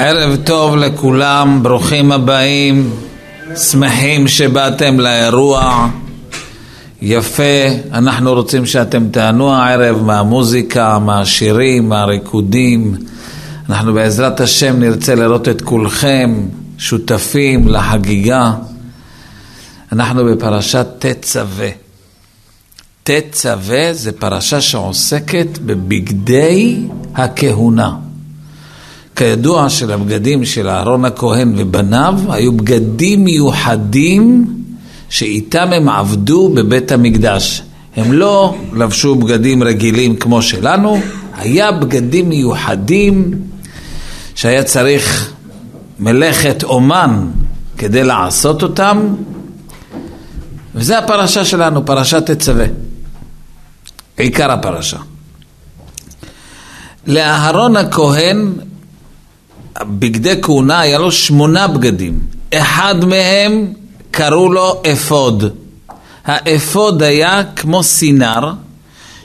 ערב טוב לכולם, ברוכים הבאים, שמחים שבאתם לאירוע. יפה, אנחנו רוצים שאתם תענו הערב מהמוזיקה, מהשירים, מהריקודים. אנחנו בעזרת השם נרצה לראות את כולכם שותפים לחגיגה. אנחנו בפרשת תצווה. תצווה זה פרשה שעוסקת בבגדי הכהונה. כידוע שלבגדים של אהרון הכהן ובניו היו בגדים מיוחדים שאיתם הם עבדו בבית המקדש. הם לא לבשו בגדים רגילים כמו שלנו, היה בגדים מיוחדים שהיה צריך מלאכת אומן כדי לעשות אותם, וזה הפרשה שלנו, פרשת תצווה. עיקר הפרשה. לאהרון הכהן, בגדי כהונה, היה לו שמונה בגדים. אחד מהם קראו לו אפוד. האפוד היה כמו סינר,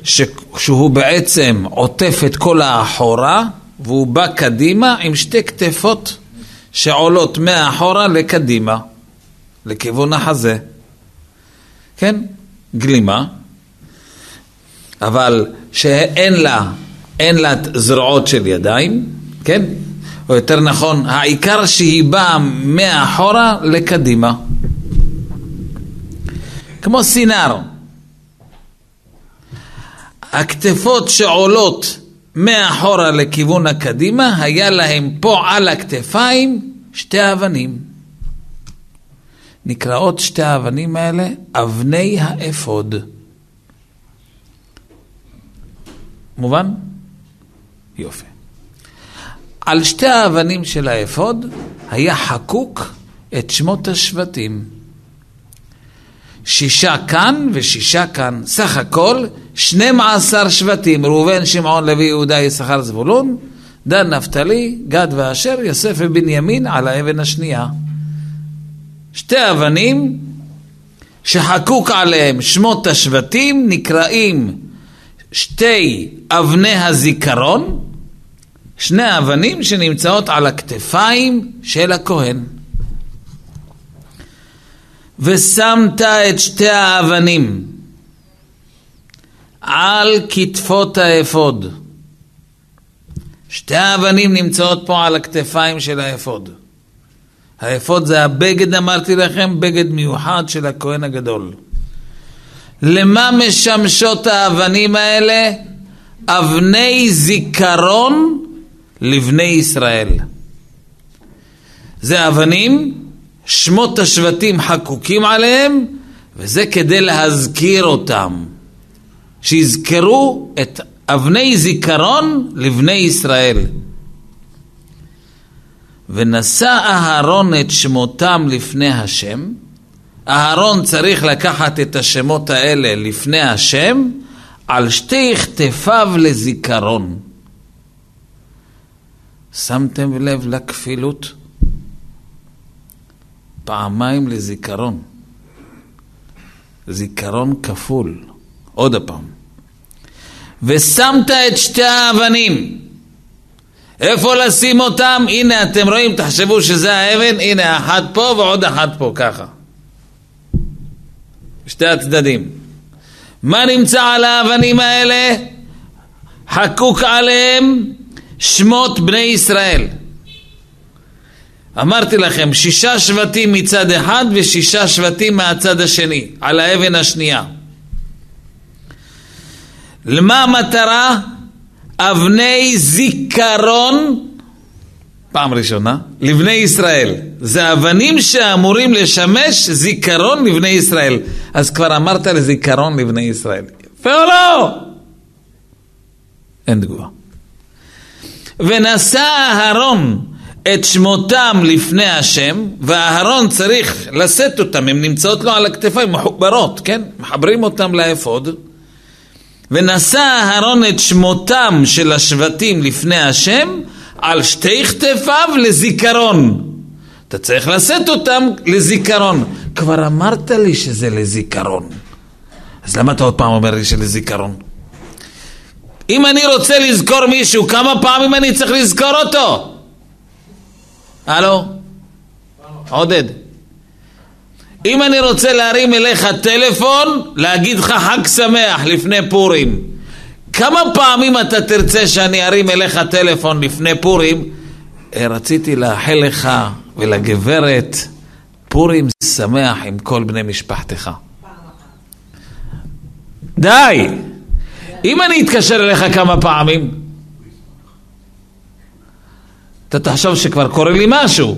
שהוא בעצם עוטף את כל האחורה, והוא בא קדימה עם שתי כתפות שעולות מאחורה לקדימה, לכיוון החזה. כן? גלימה. אבל שאין לה, אין לה זרועות של ידיים, כן? או יותר נכון, העיקר שהיא באה מאחורה לקדימה. כמו סינר. הכתפות שעולות מאחורה לכיוון הקדימה, היה להם פה על הכתפיים שתי אבנים. נקראות שתי האבנים האלה אבני האפוד. מובן? יופי. על שתי האבנים של האפוד היה חקוק את שמות השבטים. שישה כאן ושישה כאן, סך הכל 12 שבטים, ראובן, שמעון, לוי, יהודה, יששכר, זבולון, דן, נפתלי, גד ואשר, יוסף ובנימין על האבן השנייה. שתי אבנים שחקוק עליהם שמות השבטים נקראים שתי אבני הזיכרון, שני אבנים שנמצאות על הכתפיים של הכהן. ושמת את שתי האבנים על כתפות האפוד. שתי האבנים נמצאות פה על הכתפיים של האפוד. האפוד זה הבגד, אמרתי לכם, בגד מיוחד של הכהן הגדול. למה משמשות האבנים האלה? אבני זיכרון לבני ישראל. זה אבנים, שמות השבטים חקוקים עליהם, וזה כדי להזכיר אותם. שיזכרו את אבני זיכרון לבני ישראל. ונשא אהרון את שמותם לפני השם, אהרון צריך לקחת את השמות האלה לפני השם על שתי כתפיו לזיכרון. שמתם לב לכפילות? פעמיים לזיכרון. זיכרון כפול. עוד הפעם. ושמת את שתי האבנים. איפה לשים אותם? הנה אתם רואים, תחשבו שזה האבן, הנה אחת פה ועוד אחת פה, ככה. שתי הצדדים. מה נמצא על האבנים האלה? חקוק עליהם שמות בני ישראל. אמרתי לכם, שישה שבטים מצד אחד ושישה שבטים מהצד השני, על האבן השנייה. למה המטרה? אבני זיכרון, פעם ראשונה, לבני ישראל. זה אבנים שאמורים לשמש זיכרון לבני ישראל. אז כבר אמרת לזיכרון לבני ישראל. יפה או לא? אין תגובה. ונשא אהרון את שמותם לפני השם, ואהרון צריך לשאת אותם, הן נמצאות לו על הכתפיים, מחוברות, כן? מחברים אותם לאפוד. ונשא אהרון את שמותם של השבטים לפני השם על שתי כתפיו לזיכרון. אתה צריך לשאת אותם לזיכרון. כבר אמרת לי שזה לזיכרון. אז למה אתה עוד פעם אומר לי שלזיכרון? אם אני רוצה לזכור מישהו, כמה פעמים אני צריך לזכור אותו? הלו? עודד. אם אני רוצה להרים אליך טלפון, להגיד לך חג שמח לפני פורים, כמה פעמים אתה תרצה שאני ארים אליך טלפון לפני פורים? אה, רציתי לאחל לך ולגברת פורים שמח עם כל בני משפחתך. די! אם אני אתקשר אליך כמה פעמים, אתה תחשוב שכבר קורה לי משהו.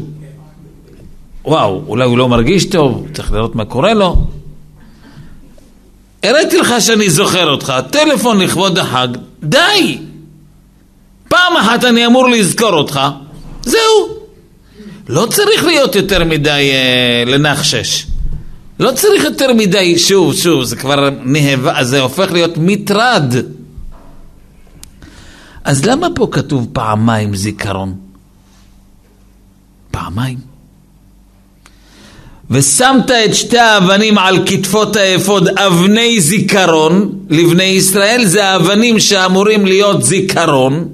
וואו, אולי הוא לא מרגיש טוב, צריך לראות מה קורה לו. הראיתי לך שאני זוכר אותך, טלפון לכבוד החג, די! פעם אחת אני אמור לזכור אותך, זהו. לא צריך להיות יותר מדי אה, לנחשש. לא צריך יותר מדי, שוב, שוב, זה כבר נהבה, זה הופך להיות מטרד. אז למה פה כתוב פעמיים זיכרון? פעמיים. ושמת את שתי האבנים על כתפות האפוד אבני זיכרון לבני ישראל, זה האבנים שאמורים להיות זיכרון.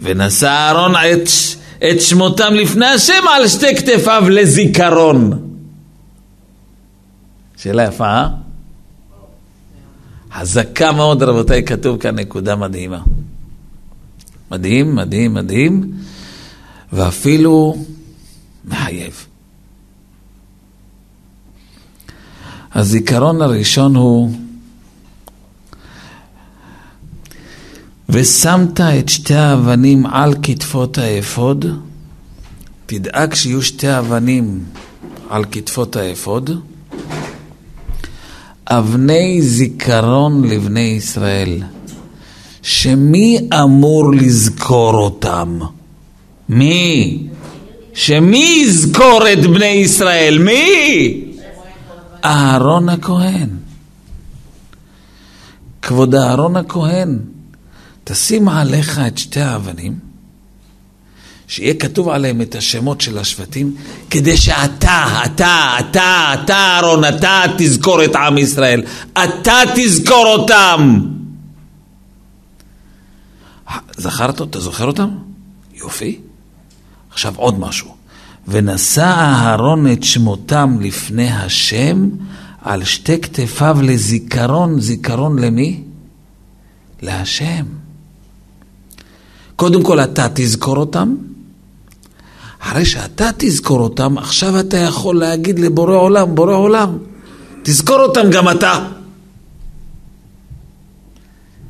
ונשא אהרון את, את שמותם לפני השם על שתי כתפיו לזיכרון. שאלה יפה, אה? חזקה מאוד, רבותיי, כתוב כאן נקודה מדהימה. מדהים, מדהים, מדהים, ואפילו מחייב. הזיכרון הראשון הוא ושמת את שתי האבנים על כתפות האפוד, תדאג שיהיו שתי אבנים על כתפות האפוד, אבני זיכרון לבני ישראל, שמי אמור לזכור אותם? מי? שמי יזכור את בני ישראל? מי? אהרון הכהן. כבוד אהרון הכהן, תשים עליך את שתי האבנים. שיהיה כתוב עליהם את השמות של השבטים, כדי שאתה, אתה, אתה, אתה אהרון, אתה תזכור את עם ישראל, אתה תזכור אותם. זכרת, אתה זוכר אותם? יופי. עכשיו עוד משהו. ונשא אהרון את שמותם לפני השם על שתי כתפיו לזיכרון, זיכרון למי? להשם. קודם כל אתה תזכור אותם, אחרי שאתה תזכור אותם, עכשיו אתה יכול להגיד לבורא עולם, בורא עולם, תזכור אותם גם אתה.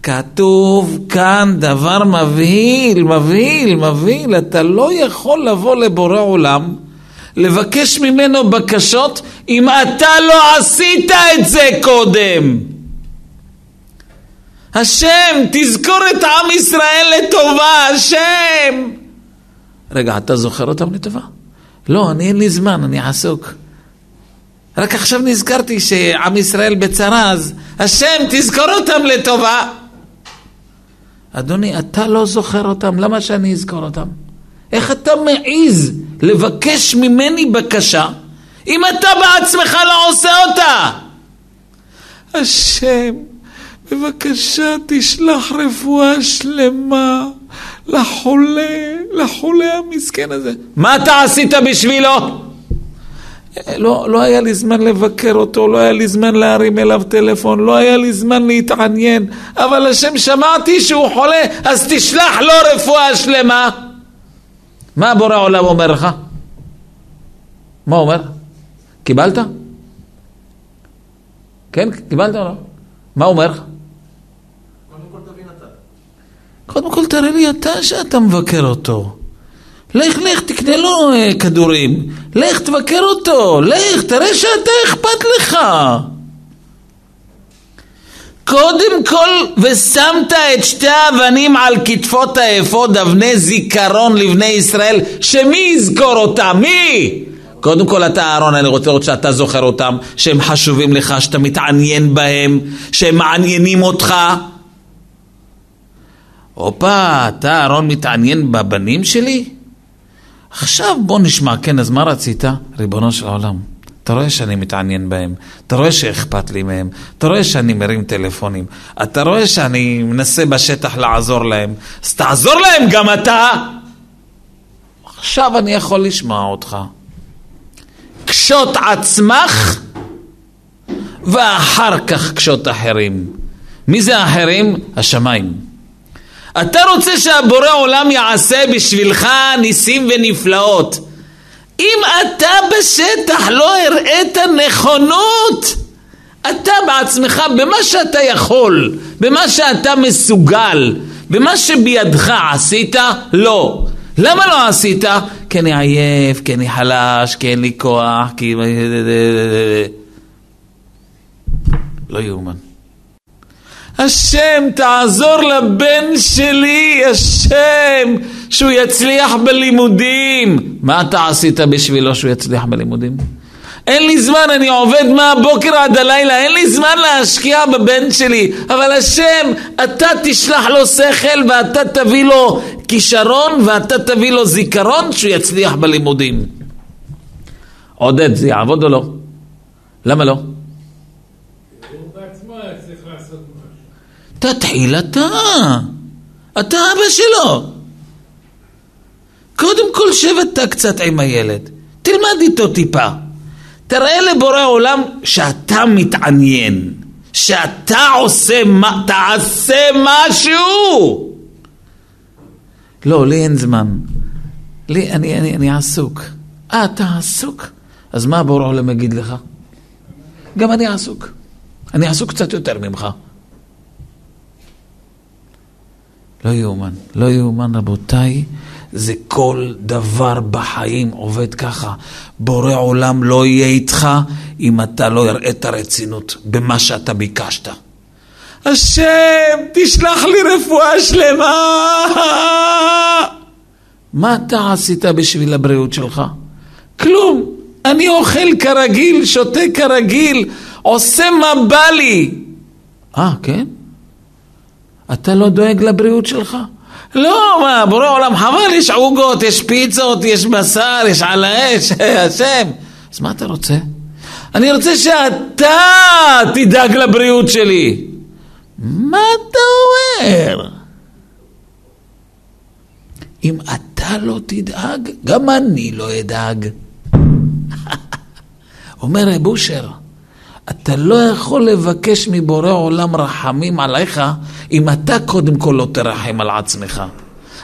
כתוב כאן דבר מבהיל, מבהיל, מבהיל, אתה לא יכול לבוא לבורא עולם, לבקש ממנו בקשות אם אתה לא עשית את זה קודם. השם, תזכור את עם ישראל לטובה, השם. רגע, אתה זוכר אותם לטובה? לא, אני אין לי זמן, אני עסוק. רק עכשיו נזכרתי שעם ישראל בצרה, אז השם, תזכור אותם לטובה. אדוני, אתה לא זוכר אותם, למה שאני אזכור אותם? איך אתה מעז לבקש ממני בקשה אם אתה בעצמך לא עושה אותה? השם, בבקשה תשלח רפואה שלמה לחולה, לחולה המסכן הזה. מה אתה עשית בשבילו? לא, לא היה לי זמן לבקר אותו, לא היה לי זמן להרים אליו טלפון, לא היה לי זמן להתעניין, אבל השם שמעתי שהוא חולה, אז תשלח לו רפואה שלמה. מה בורא עולם אומר לך? מה אומר? קיבלת? כן, קיבלת או לא? מה אומר? קודם כל תראה לי אתה שאתה מבקר אותו. לך, לך, תקנה לו אה, כדורים. לך, תבקר אותו. לך, תראה שאתה אכפת לך. קודם כל, ושמת את שתי האבנים על כתפות האפוד, אבני זיכרון לבני ישראל, שמי יזכור אותם? מי? קודם כל אתה אהרון, אני רוצה לראות שאתה זוכר אותם, שהם חשובים לך, שאתה מתעניין בהם, שהם מעניינים אותך. הופה, אתה אהרון מתעניין בבנים שלי? עכשיו בוא נשמע, כן, אז מה רצית? ריבונו של העולם, אתה רואה שאני מתעניין בהם, אתה רואה שאכפת לי מהם, אתה רואה שאני מרים טלפונים, אתה רואה שאני מנסה בשטח לעזור להם, אז תעזור להם גם אתה! עכשיו אני יכול לשמוע אותך. קשוט עצמך ואחר כך קשוט אחרים. מי זה האחרים? השמיים. אתה רוצה שהבורא עולם יעשה בשבילך ניסים ונפלאות. אם אתה בשטח לא הראית נכונות, אתה בעצמך, במה שאתה יכול, במה שאתה מסוגל, במה שבידך עשית, לא. למה לא עשית? כי אני עייף, כי אני חלש, כי אין לי כוח, כי... לא יאומן. השם, תעזור לבן שלי, השם, שהוא יצליח בלימודים. מה אתה עשית בשבילו שהוא יצליח בלימודים? אין לי זמן, אני עובד מהבוקר עד הלילה, אין לי זמן להשקיע בבן שלי. אבל השם, אתה תשלח לו שכל ואתה תביא לו כישרון ואתה תביא לו זיכרון שהוא יצליח בלימודים. עודד, זה יעבוד או לא? למה לא? תתחיל אתה. אתה אבא שלו. קודם כל שב אתה קצת עם הילד. תלמד איתו טיפה. תראה לבורא עולם שאתה מתעניין. שאתה עושה מה... תעשה משהו! לא, לי אין זמן. לי, אני, אני, אני עסוק. אה, אתה עסוק? אז מה בורא עולם יגיד לך? גם אני עסוק. אני עסוק קצת יותר ממך. לא יאומן, לא יאומן רבותיי, זה כל דבר בחיים עובד ככה. בורא עולם לא יהיה איתך אם אתה לא יראה את הרצינות במה שאתה ביקשת. השם, תשלח לי רפואה שלמה! מה אתה עשית בשביל הבריאות שלך? כלום. אני אוכל כרגיל, שותה כרגיל, עושה מה בא לי. אה, כן? אתה לא דואג לבריאות שלך? לא, מה, בורא עולם חבל, יש עוגות, יש פיצות, יש בשר, יש על האש, השם. אז מה אתה רוצה? אני רוצה שאתה תדאג לבריאות שלי. מה אתה אומר? אם אתה לא תדאג, גם אני לא אדאג. אומר רב אושר, אתה לא יכול לבקש מבורא עולם רחמים עליך אם אתה קודם כל לא תרחם על עצמך.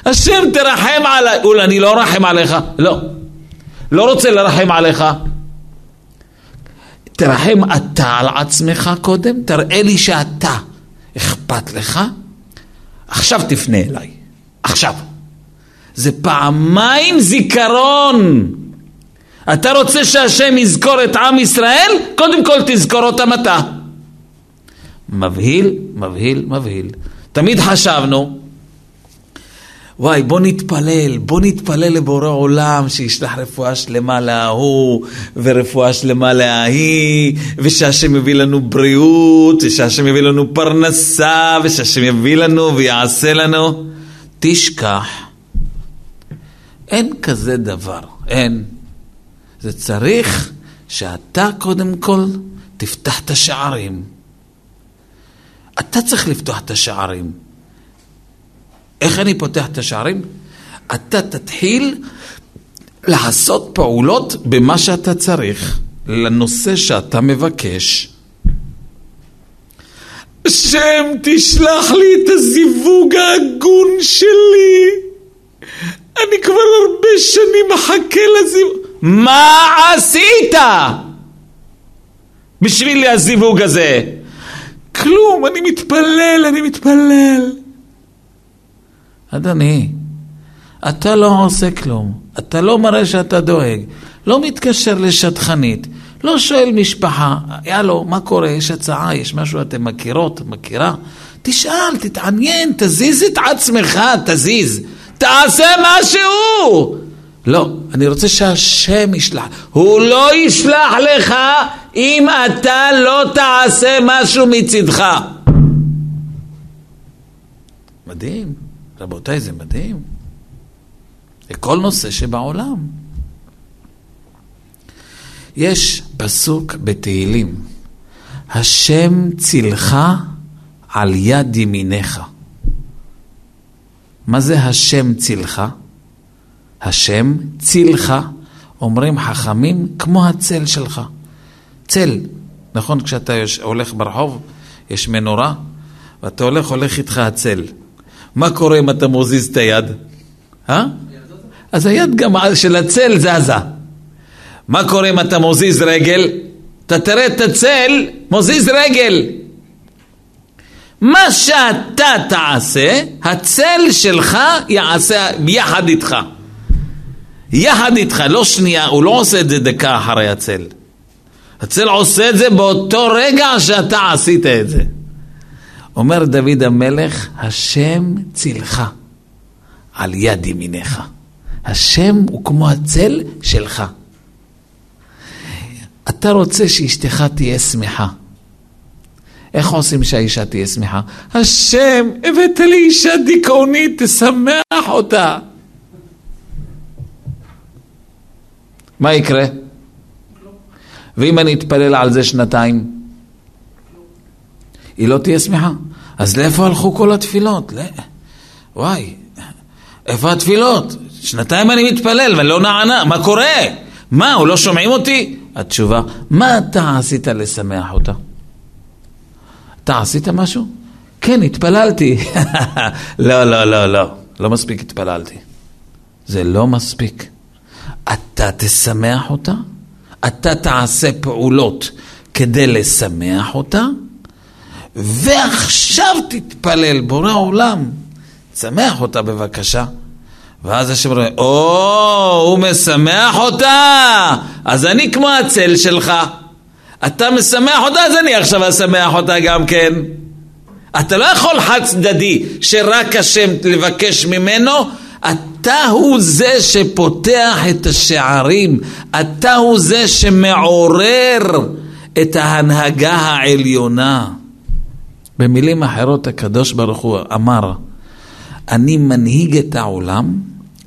השם תרחם עליי, אולי אני לא רחם עליך, לא. לא רוצה לרחם עליך. תרחם אתה על עצמך קודם, תראה לי שאתה אכפת לך, עכשיו תפנה אליי. עכשיו. זה פעמיים זיכרון. אתה רוצה שהשם יזכור את עם ישראל? קודם כל תזכור אותם אתה. מבהיל, מבהיל, מבהיל. תמיד חשבנו, וואי, בוא נתפלל, בוא נתפלל לבורא עולם שישלח רפואה שלמה להוא, ורפואה שלמה להיא, ושהשם יביא לנו בריאות, ושהשם יביא לנו פרנסה, ושהשם יביא לנו ויעשה לנו. תשכח, אין כזה דבר, אין. זה צריך שאתה קודם כל תפתח את השערים. אתה צריך לפתוח את השערים. איך אני פותח את השערים? אתה תתחיל לעשות פעולות במה שאתה צריך, לנושא שאתה מבקש. השם, תשלח לי את הזיווג ההגון שלי. אני כבר הרבה שנים מחכה לזיווג... מה עשית? בשביל הזיווג הזה? כלום, אני מתפלל, אני מתפלל. אדוני, אתה לא עושה כלום, אתה לא מראה שאתה דואג, לא מתקשר לשטחנית, לא שואל משפחה, יאללה, מה קורה, יש הצעה, יש משהו? אתם מכירות, מכירה? תשאל, תתעניין, תזיז את עצמך, תזיז, תעשה משהו! לא, אני רוצה שהשם ישלח. הוא לא ישלח לך אם אתה לא תעשה משהו מצידך. מדהים, רבותיי, זה מדהים. זה כל נושא שבעולם. יש פסוק בתהילים, השם צילך על יד ימיניך. מה זה השם צילך? השם צילך, אומרים חכמים, כמו הצל שלך. צל, נכון? כשאתה הולך ברחוב, יש מנורה, ואתה הולך, הולך איתך הצל. מה קורה אם אתה מוזיז את היד? אה? אז היד גם של הצל זזה. מה קורה אם אתה מוזיז רגל? אתה תראה את הצל, מוזיז רגל. מה שאתה תעשה, הצל שלך יעשה יחד איתך. יחד איתך, לא שנייה, הוא לא עושה את זה דקה אחרי הצל. הצל עושה את זה באותו רגע שאתה עשית את זה. אומר דוד המלך, השם צילך על יד ימיניך. השם הוא כמו הצל שלך. אתה רוצה שאשתך תהיה שמחה. איך עושים שהאישה תהיה שמחה? השם, הבאת לי אישה דיכאונית, תשמח אותה. מה יקרה? ואם אני אתפלל על זה שנתיים? היא לא תהיה שמחה. אז לאיפה הלכו כל התפילות? לא. וואי, איפה התפילות? שנתיים אני מתפלל ולא נענה, מה קורה? מה, הוא לא שומעים אותי? התשובה, מה אתה עשית לשמח אותה? אתה עשית משהו? כן, התפללתי. לא, לא, לא, לא, לא מספיק התפללתי. זה לא מספיק. אתה תשמח אותה? אתה תעשה פעולות כדי לשמח אותה? ועכשיו תתפלל, בורא עולם, תשמח אותה בבקשה. ואז השם אומר, או, הוא משמח אותה, אז אני כמו הצל שלך. אתה משמח אותה, אז אני עכשיו אשמח אותה גם כן. אתה לא יכול חד צדדי שרק השם לבקש ממנו, אתה הוא זה שפותח את השערים, אתה הוא זה שמעורר את ההנהגה העליונה. במילים אחרות הקדוש ברוך הוא אמר, אני מנהיג את העולם,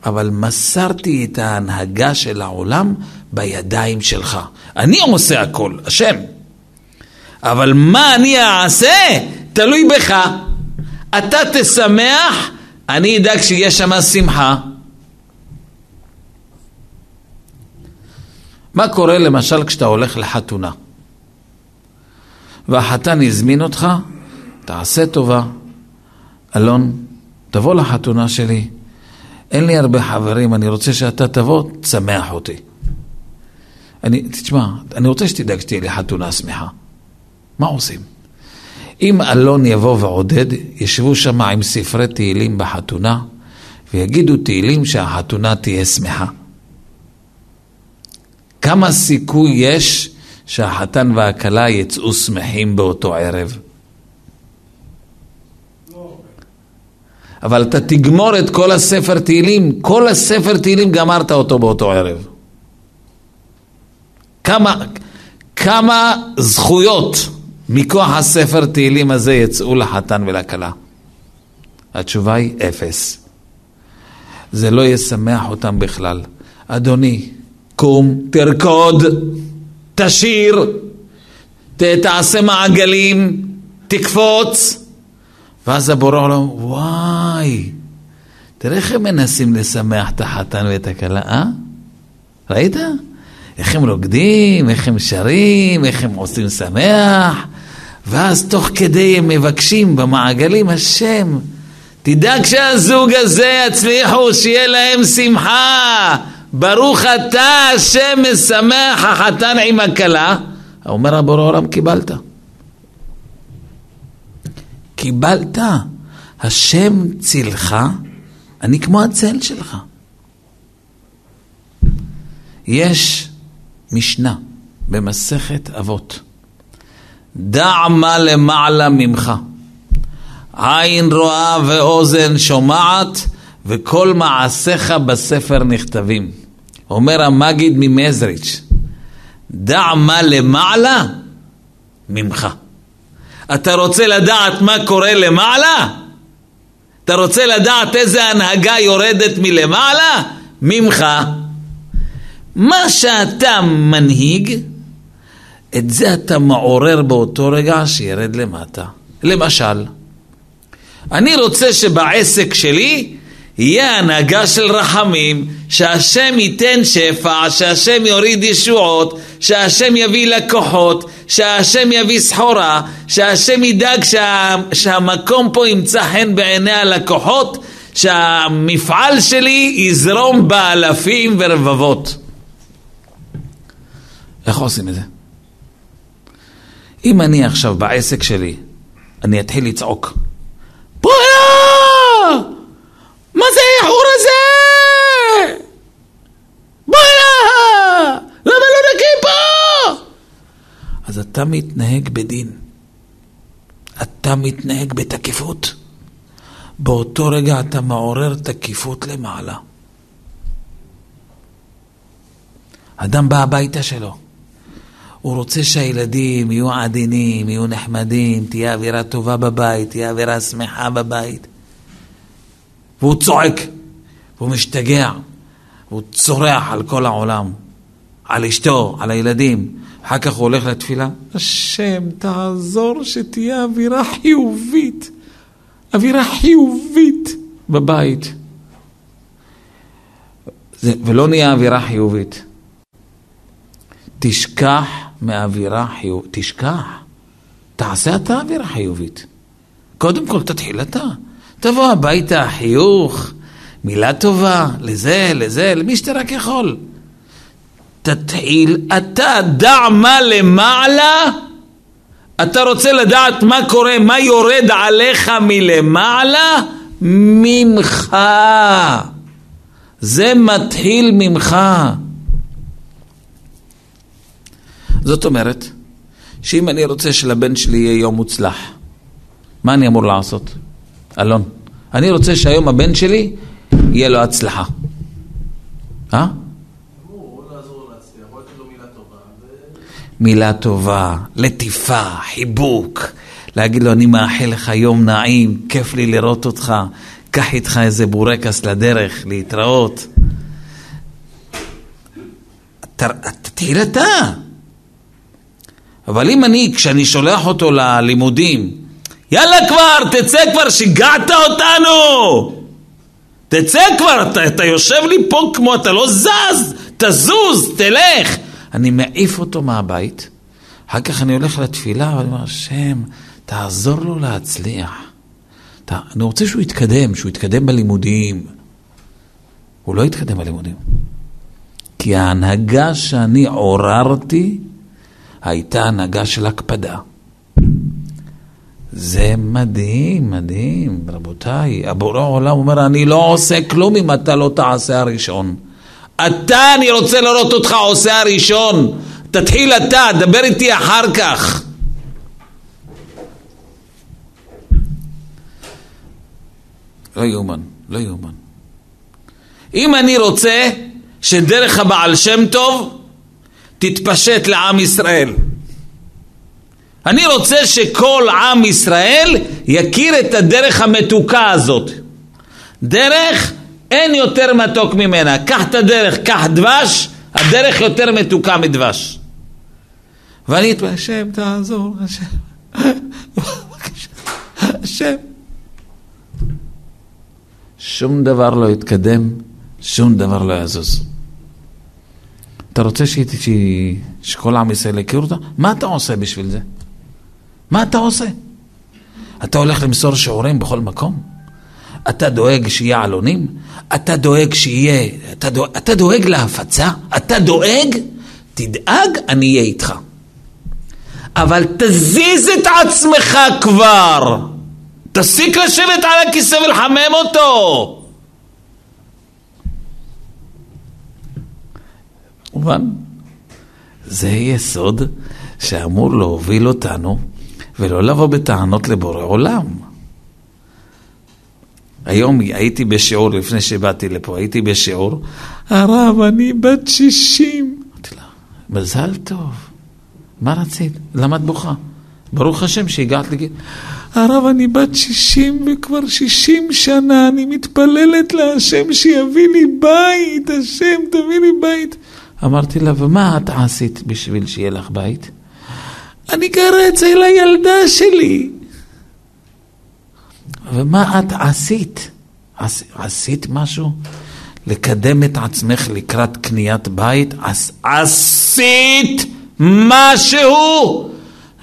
אבל מסרתי את ההנהגה של העולם בידיים שלך. אני עושה הכל, השם. אבל מה אני אעשה? תלוי בך. אתה תשמח, אני אדאג שיהיה שם שמחה. מה קורה למשל כשאתה הולך לחתונה? והחתן הזמין אותך, תעשה טובה. אלון, תבוא לחתונה שלי. אין לי הרבה חברים, אני רוצה שאתה תבוא, תשמח אותי. אני, תשמע, אני רוצה שתדאג שתהיה לי חתונה שמחה. מה עושים? אם אלון יבוא ועודד, ישבו שם עם ספרי תהילים בחתונה, ויגידו תהילים שהחתונה תהיה שמחה. כמה סיכוי יש שהחתן והכלה יצאו שמחים באותו ערב? אבל אתה תגמור את כל הספר תהילים, כל הספר תהילים גמרת אותו באותו ערב. כמה, כמה זכויות מכוח הספר תהילים הזה יצאו לחתן ולכלה? התשובה היא אפס. זה לא ישמח אותם בכלל. אדוני, קום, תרקוד, תשיר, ת, תעשה מעגלים, תקפוץ. ואז הבורא עולם, וואי, תראה איך הם מנסים לשמח את החתן ואת הכלה, אה? ראית? איך הם רוקדים, איך הם שרים, איך הם עושים שמח, ואז תוך כדי הם מבקשים במעגלים, השם, תדאג שהזוג הזה יצליחו, שיהיה להם שמחה. ברוך אתה, השם משמח החתן עם הכלה. אומר הבורא עולם, קיבלת. קיבלת. השם צילך, אני כמו הצל שלך. יש משנה במסכת אבות. דע מה למעלה ממך. עין רואה ואוזן שומעת וכל מעשיך בספר נכתבים. אומר המגיד ממזריץ', דע מה למעלה ממך. אתה רוצה לדעת מה קורה למעלה? אתה רוצה לדעת איזה הנהגה יורדת מלמעלה? ממך. מה שאתה מנהיג, את זה אתה מעורר באותו רגע שירד למטה. למשל, אני רוצה שבעסק שלי יהיה הנהגה של רחמים, שהשם ייתן שפע, שהשם יוריד ישועות, שהשם יביא לקוחות, שהשם יביא סחורה, שהשם ידאג שה, שהמקום פה ימצא חן בעיני הלקוחות, שהמפעל שלי יזרום באלפים ורבבות. איך עושים את זה? אם אני עכשיו בעסק שלי, אני אתחיל לצעוק, בואנה! מה זה האיחור הזה? בואנה! למה לא נקי פה? אז אתה מתנהג בדין. אתה מתנהג בתקיפות. באותו רגע אתה מעורר תקיפות למעלה. אדם בא הביתה שלו. הוא רוצה שהילדים יהיו עדינים, יהיו נחמדים, תהיה אווירה טובה בבית, תהיה אווירה שמחה בבית. והוא צועק, והוא משתגע, והוא צורח על כל העולם, על אשתו, על הילדים. אחר כך הוא הולך לתפילה, השם, תעזור שתהיה אווירה חיובית, אווירה חיובית בבית. זה, ולא נהיה אווירה חיובית. תשכח מאווירה חיובית, תשכח. תעשה אתה אווירה חיובית. קודם כל תתחיל אתה. תבוא הביתה, חיוך, מילה טובה, לזה, לזה, למי שאתה רק יכול. תתחיל אתה, דע מה למעלה. אתה רוצה לדעת מה קורה, מה יורד עליך מלמעלה? ממך. זה מתחיל ממך. זאת אומרת, שאם אני רוצה שלבן שלי יהיה יום מוצלח, מה אני אמור לעשות? אלון, אני רוצה שהיום הבן שלי יהיה לו הצלחה. אה? מילה טובה, לטיפה, חיבוק, להגיד לו אני מאחל לך יום נעים, כיף לי לראות אותך, קח איתך איזה בורקס לדרך, להתראות. תתחיל אתה. אבל אם אני, כשאני שולח אותו ללימודים, יאללה כבר, תצא כבר, שיגעת אותנו! תצא כבר, אתה, אתה יושב לי פה כמו אתה לא זז, תזוז, תלך. אני מעיף אותו מהבית, אחר כך אני הולך לתפילה ואני אומר, השם, תעזור לו להצליח. ת... אני רוצה שהוא יתקדם, שהוא יתקדם בלימודים. הוא לא יתקדם בלימודים. כי ההנהגה שאני עוררתי הייתה הנהגה של הקפדה. זה מדהים, מדהים, רבותיי. הבורא העולם אומר, אני לא עושה כלום אם אתה לא תעשה הראשון. אתה, אני רוצה לראות אותך עושה הראשון. תתחיל אתה, דבר איתי אחר כך. לא יאומן, לא יאומן. אם אני רוצה שדרך הבעל שם טוב תתפשט לעם ישראל. אני רוצה שכל עם ישראל יכיר את הדרך המתוקה הזאת. דרך, אין יותר מתוק ממנה. קח את הדרך, קח דבש, הדרך יותר מתוקה מדבש. ואני אתפלל, השם תעזור, השם, השם. שום דבר לא יתקדם, שום דבר לא יזוז. אתה רוצה שכל עם ישראל יכיר אותה? מה אתה עושה בשביל זה? מה אתה עושה? אתה הולך למסור שיעורים בכל מקום? אתה דואג שיהיה עלונים? אתה דואג שיהיה... אתה דואג, אתה דואג להפצה? אתה דואג? תדאג, אני אהיה איתך. אבל תזיז את עצמך כבר. תפסיק לשבת על הכיסא ולחמם אותו. מובן. זה יסוד שאמור להוביל אותנו ולא לבוא בטענות לבורא עולם. היום הייתי בשיעור, לפני שבאתי לפה, הייתי בשיעור, הרב, אני בת שישים. אמרתי לה, מזל טוב. מה רצית? למה את בוכה? ברוך השם שהגעת לגיל. הרב, אני בת שישים וכבר שישים שנה אני מתפללת להשם שיביא לי בית, השם תביא לי בית. אמרתי לה, ומה את עשית בשביל שיהיה לך בית? אני גרה אצל הילדה שלי. ומה את עשית? עש, עשית משהו? לקדם את עצמך לקראת קניית בית, אז עשית משהו.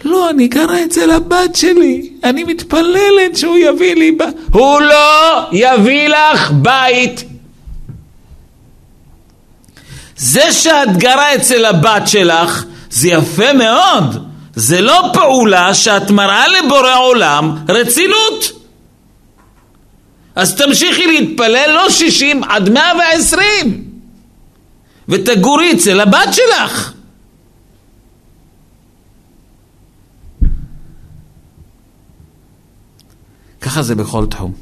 לא, אני גרה אצל הבת שלי, אני מתפללת שהוא יביא לי בית. הוא לא יביא לך בית. זה שאת גרה אצל הבת שלך, זה יפה מאוד. זה לא פעולה שאת מראה לבורא עולם רצינות. אז תמשיכי להתפלל לא 60 עד 120 ותגורי אצל הבת שלך. ככה זה בכל תחום.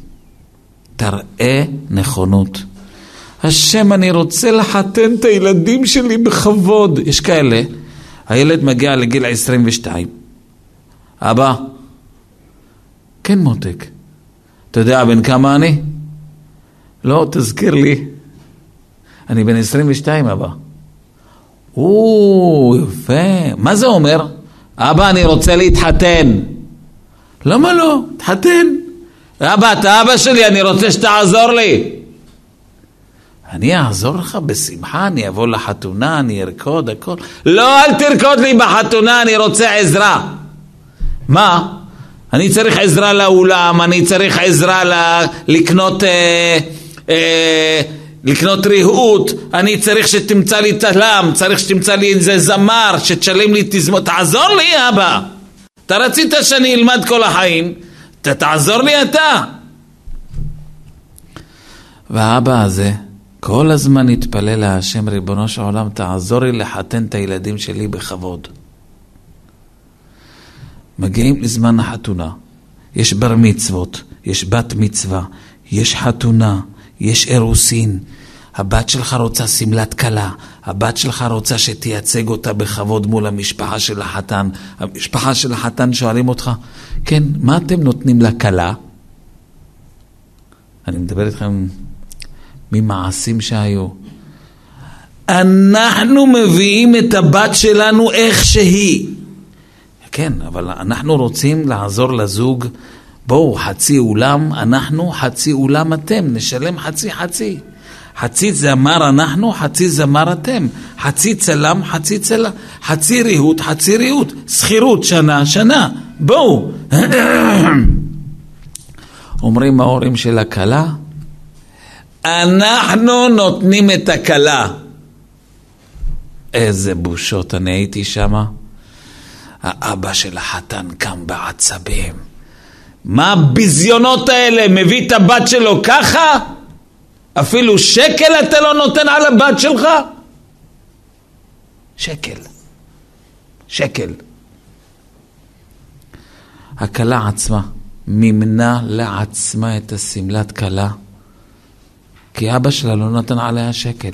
תראה נכונות. השם, אני רוצה לחתן את הילדים שלי בכבוד. יש כאלה, הילד מגיע לגיל 22. אבא, כן מותק, אתה יודע בן כמה אני? לא, תזכיר לי. אני בן 22, אבא. או, יפה. מה זה אומר? אבא, אני רוצה להתחתן. למה לא? תחתן. אבא, אתה אבא שלי, אני רוצה שתעזור לי. אני אעזור לך בשמחה, אני אבוא לחתונה, אני ארקוד, הכל. לא, אל תרקוד לי בחתונה, אני רוצה עזרה. מה? אני צריך עזרה לאולם, אני צריך עזרה ל... לקנות... אה, אה, לקנות ריהוט, אני צריך שתמצא לי תלם, צריך שתמצא לי איזה זמר, שתשלם לי תזמון, תעזור לי אבא. אתה רצית שאני אלמד כל החיים, ת, תעזור לי אתה. והאבא הזה כל הזמן התפלל להשם, ריבונו של עולם, תעזור לי לחתן את הילדים שלי בכבוד. מגיעים לזמן החתונה, יש בר מצוות, יש בת מצווה, יש חתונה, יש אירוסין. הבת שלך רוצה שמלת כלה, הבת שלך רוצה שתייצג אותה בכבוד מול המשפחה של החתן. המשפחה של החתן שואלים אותך, כן, מה אתם נותנים לכלה? אני מדבר איתכם ממעשים שהיו. אנחנו מביאים את הבת שלנו איך שהיא. כן, אבל אנחנו רוצים לעזור לזוג, בואו, חצי אולם אנחנו, חצי אולם אתם, נשלם חצי חצי. חצי זמר אנחנו, חצי זמר אתם. חצי צלם, חצי צלם. חצי ריהוט, חצי ריהוט. שכירות, שנה, שנה. בואו. אומרים ההורים של הכלה, אנחנו נותנים את הכלה. איזה בושות, אני הייתי שמה. האבא של החתן קם בעצבים. מה הביזיונות האלה? מביא את הבת שלו ככה? אפילו שקל אתה לא נותן על הבת שלך? שקל. שקל. הכלה עצמה מימנה לעצמה את השמלת כלה, כי אבא שלה לא נתן עליה שקל.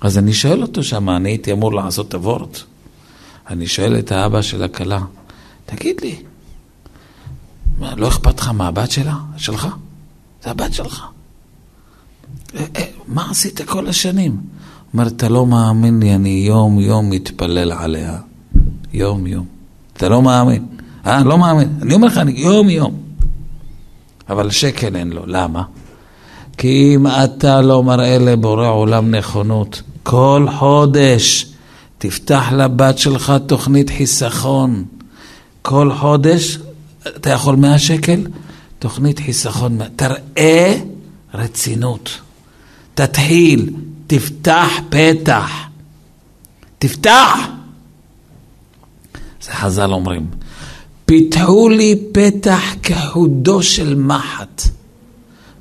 אז אני שואל אותו שם, אני הייתי אמור לעשות אבורט. אני שואל את האבא של הכלה, תגיד לי, מה, לא אכפת לך מהבת שלה? שלך? זה הבת שלך. אה, אה, מה עשית כל השנים? אומר, אתה לא מאמין לי, אני יום יום מתפלל עליה. יום יום. אתה לא מאמין. אה, לא מאמין. אני אומר לך, אני יום יום. אבל שקל אין לו. למה? כי אם אתה לא מראה לבורא עולם נכונות, כל חודש תפתח לבת שלך תוכנית חיסכון. כל חודש, אתה יכול 100 שקל? תוכנית חיסכון. תראה רצינות. תתחיל, תפתח פתח. תפתח! זה חז"ל אומרים, פיתחו לי פתח כחודו של מחט,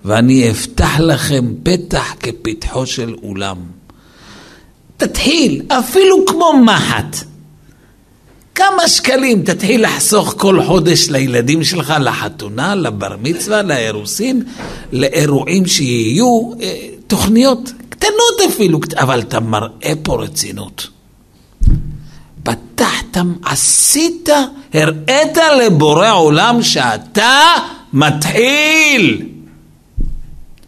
ואני אפתח לכם פתח כפתחו של אולם. תתחיל, אפילו כמו מחט. כמה שקלים תתחיל לחסוך כל חודש לילדים שלך, לחתונה, לבר מצווה, לאירוסין, לאירועים שיהיו, אה, תוכניות קטנות אפילו, אבל אתה מראה פה רצינות. פתחת, עשית, הראית לבורא עולם שאתה מתחיל,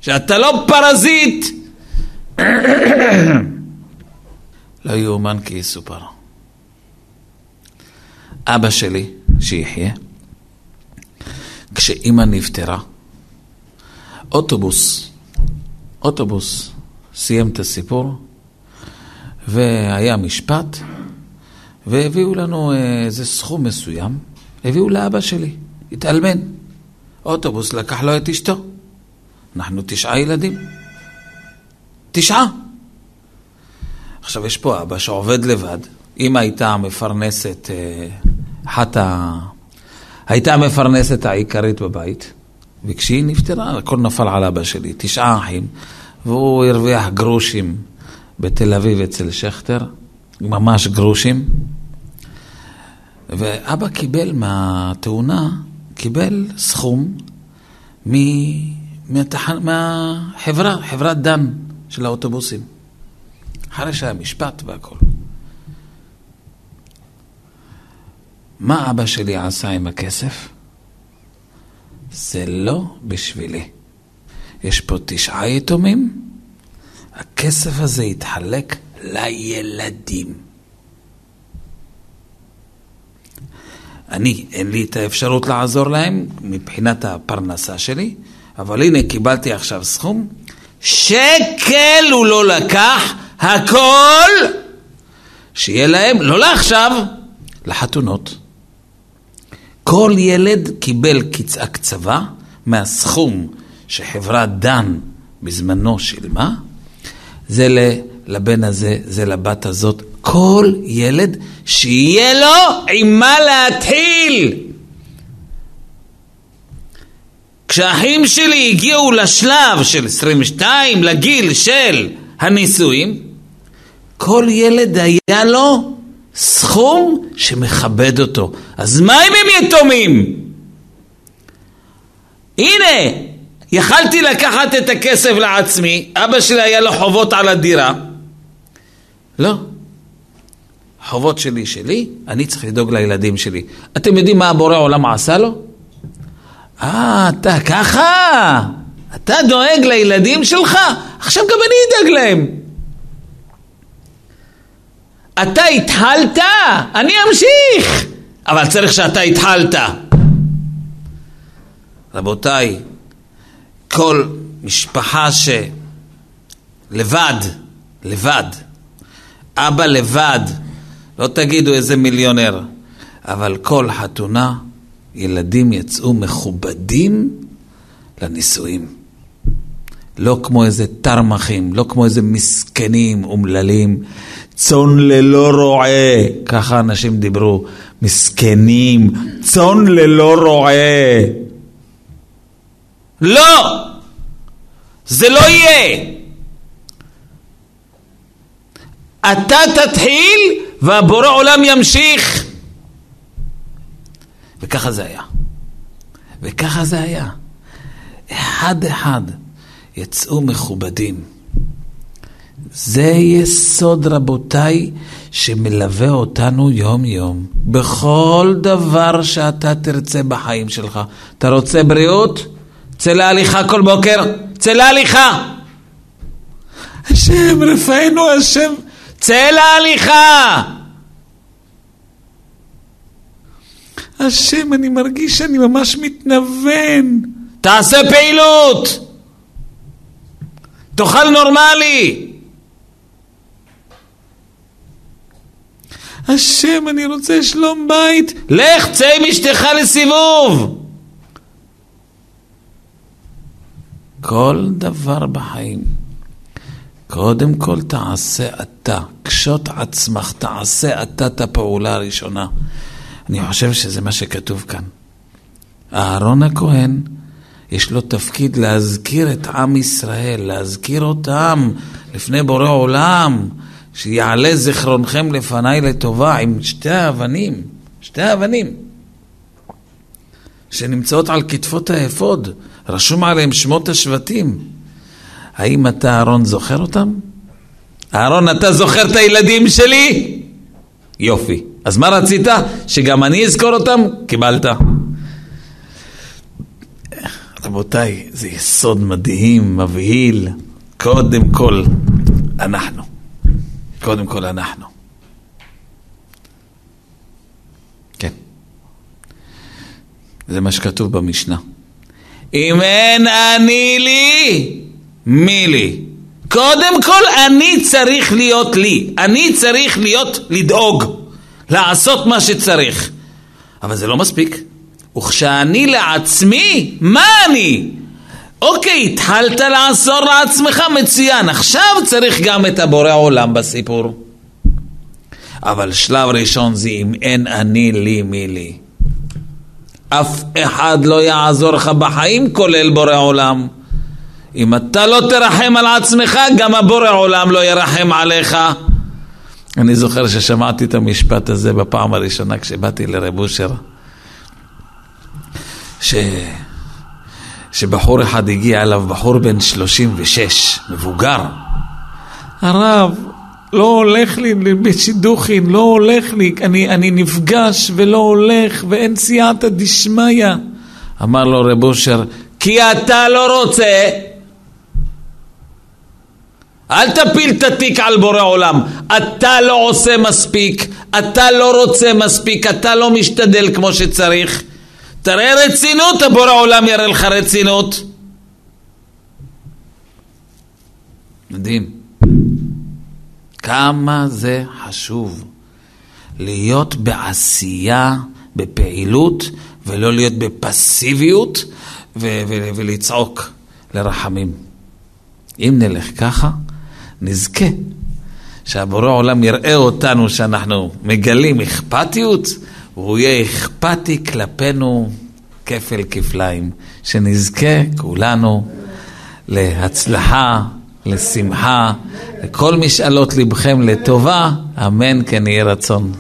שאתה לא פרזיט. לא יאומן כי יסופר. אבא שלי, שיחיה, כשאימא נפטרה, אוטובוס אוטובוס סיים את הסיפור, והיה משפט, והביאו לנו איזה סכום מסוים, הביאו לאבא שלי, התאלמן. אוטובוס לקח לו את אשתו. אנחנו תשעה ילדים. תשעה. עכשיו, יש פה אבא שעובד לבד. אמא הייתה מפרנסת, אה, אחת ה... הייתה המפרנסת העיקרית בבית, וכשהיא נפטרה, הכל נפל על אבא שלי, תשעה אחים, והוא הרוויח גרושים בתל אביב אצל שכטר, ממש גרושים. ואבא קיבל מהתאונה, קיבל סכום מהתח... מהחברה, חברת דן של האוטובוסים. אחרי שהיה משפט והכל. מה אבא שלי עשה עם הכסף? זה לא בשבילי. יש פה תשעה יתומים, הכסף הזה יתחלק לילדים. אני, אין לי את האפשרות לעזור להם מבחינת הפרנסה שלי, אבל הנה קיבלתי עכשיו סכום, שקל הוא לא לקח, הכל שיהיה להם, לא לעכשיו, לחתונות. כל ילד קיבל הקצבה מהסכום שחברת דן בזמנו שילמה, זה לבן הזה, זה לבת הזאת. כל ילד שיהיה לו עם מה להתחיל. כשהאחים שלי הגיעו לשלב של 22, לגיל של הנישואים, כל ילד היה לו סכום שמכבד אותו. אז מה אם הם יתומים? הנה, יכלתי לקחת את הכסף לעצמי, אבא שלי היה לו חובות על הדירה. לא. חובות שלי שלי, אני צריך לדאוג לילדים שלי. אתם יודעים מה הבורא עולם עשה לו? אה, אתה ככה? אתה דואג לילדים שלך? עכשיו גם אני אדאג להם. אתה התחלת, אני אמשיך. אבל צריך שאתה התחלת. רבותיי, כל משפחה שלבד, לבד, אבא לבד, לא תגידו איזה מיליונר, אבל כל חתונה, ילדים יצאו מכובדים לנישואים. לא כמו איזה תרמחים, לא כמו איזה מסכנים אומללים, צאן ללא רועה, ככה אנשים דיברו, מסכנים, צאן ללא רועה. לא! זה לא יהיה. אתה תתחיל והבורא עולם ימשיך. וככה זה היה. וככה זה היה. אחד אחד יצאו מכובדים. זה יסוד, רבותיי, שמלווה אותנו יום-יום. בכל דבר שאתה תרצה בחיים שלך. אתה רוצה בריאות? צא להליכה כל בוקר, צא להליכה. השם, רפאנו השם, צא להליכה. השם, אני מרגיש שאני ממש מתנוון. תעשה פעילות. תאכל נורמלי. השם, אני רוצה שלום בית. לך, צא עם אשתך לסיבוב. כל דבר בחיים, קודם כל תעשה אתה, קשוט עצמך, תעשה אתה את הפעולה הראשונה. אני חושב שזה מה שכתוב כאן. אהרון הכהן, יש לו תפקיד להזכיר את עם ישראל, להזכיר אותם לפני בורא עולם, שיעלה זיכרונכם לפניי לטובה עם שתי האבנים, שתי האבנים, שנמצאות על כתפות האפוד, רשום עליהם שמות השבטים. האם אתה, אהרון, זוכר אותם? אהרון, אתה זוכר את הילדים שלי? יופי. אז מה רצית? שגם אני אזכור אותם? קיבלת. רבותיי, זה יסוד מדהים, מבהיל. קודם כל, אנחנו. קודם כל אנחנו. כן. זה מה שכתוב במשנה. אם אין אני לי, מי לי? קודם כל אני צריך להיות לי, אני צריך להיות לדאוג, לעשות מה שצריך. אבל זה לא מספיק. וכשאני לעצמי, מה אני? אוקיי, התחלת לעזור לעצמך, מצוין, עכשיו צריך גם את הבורא עולם בסיפור. אבל שלב ראשון זה אם אין אני לי מי לי. אף אחד לא יעזור לך בחיים כולל בורא עולם. אם אתה לא תרחם על עצמך, גם הבורא עולם לא ירחם עליך. אני זוכר ששמעתי את המשפט הזה בפעם הראשונה כשבאתי לרב אושר, ש... שבחור אחד הגיע אליו, בחור בן 36, מבוגר. הרב, לא הולך לי בשידוכין, לא הולך לי, אני, אני נפגש ולא הולך ואין סייעתא דשמיא. אמר לו רב אושר, כי אתה לא רוצה. אל תפיל את התיק על בורא עולם. אתה לא עושה מספיק, אתה לא רוצה מספיק, אתה לא משתדל כמו שצריך. תראה רצינות, הבורא עולם יראה לך רצינות. מדהים. כמה זה חשוב להיות בעשייה, בפעילות, ולא להיות בפסיביות ו- ו- ולצעוק לרחמים. אם נלך ככה, נזכה שהבורא עולם יראה אותנו שאנחנו מגלים אכפתיות, והוא יהיה אכפתי כלפינו כפל כפליים, שנזכה כולנו להצלחה, לשמחה, לכל משאלות לבכם לטובה, אמן כן יהי רצון.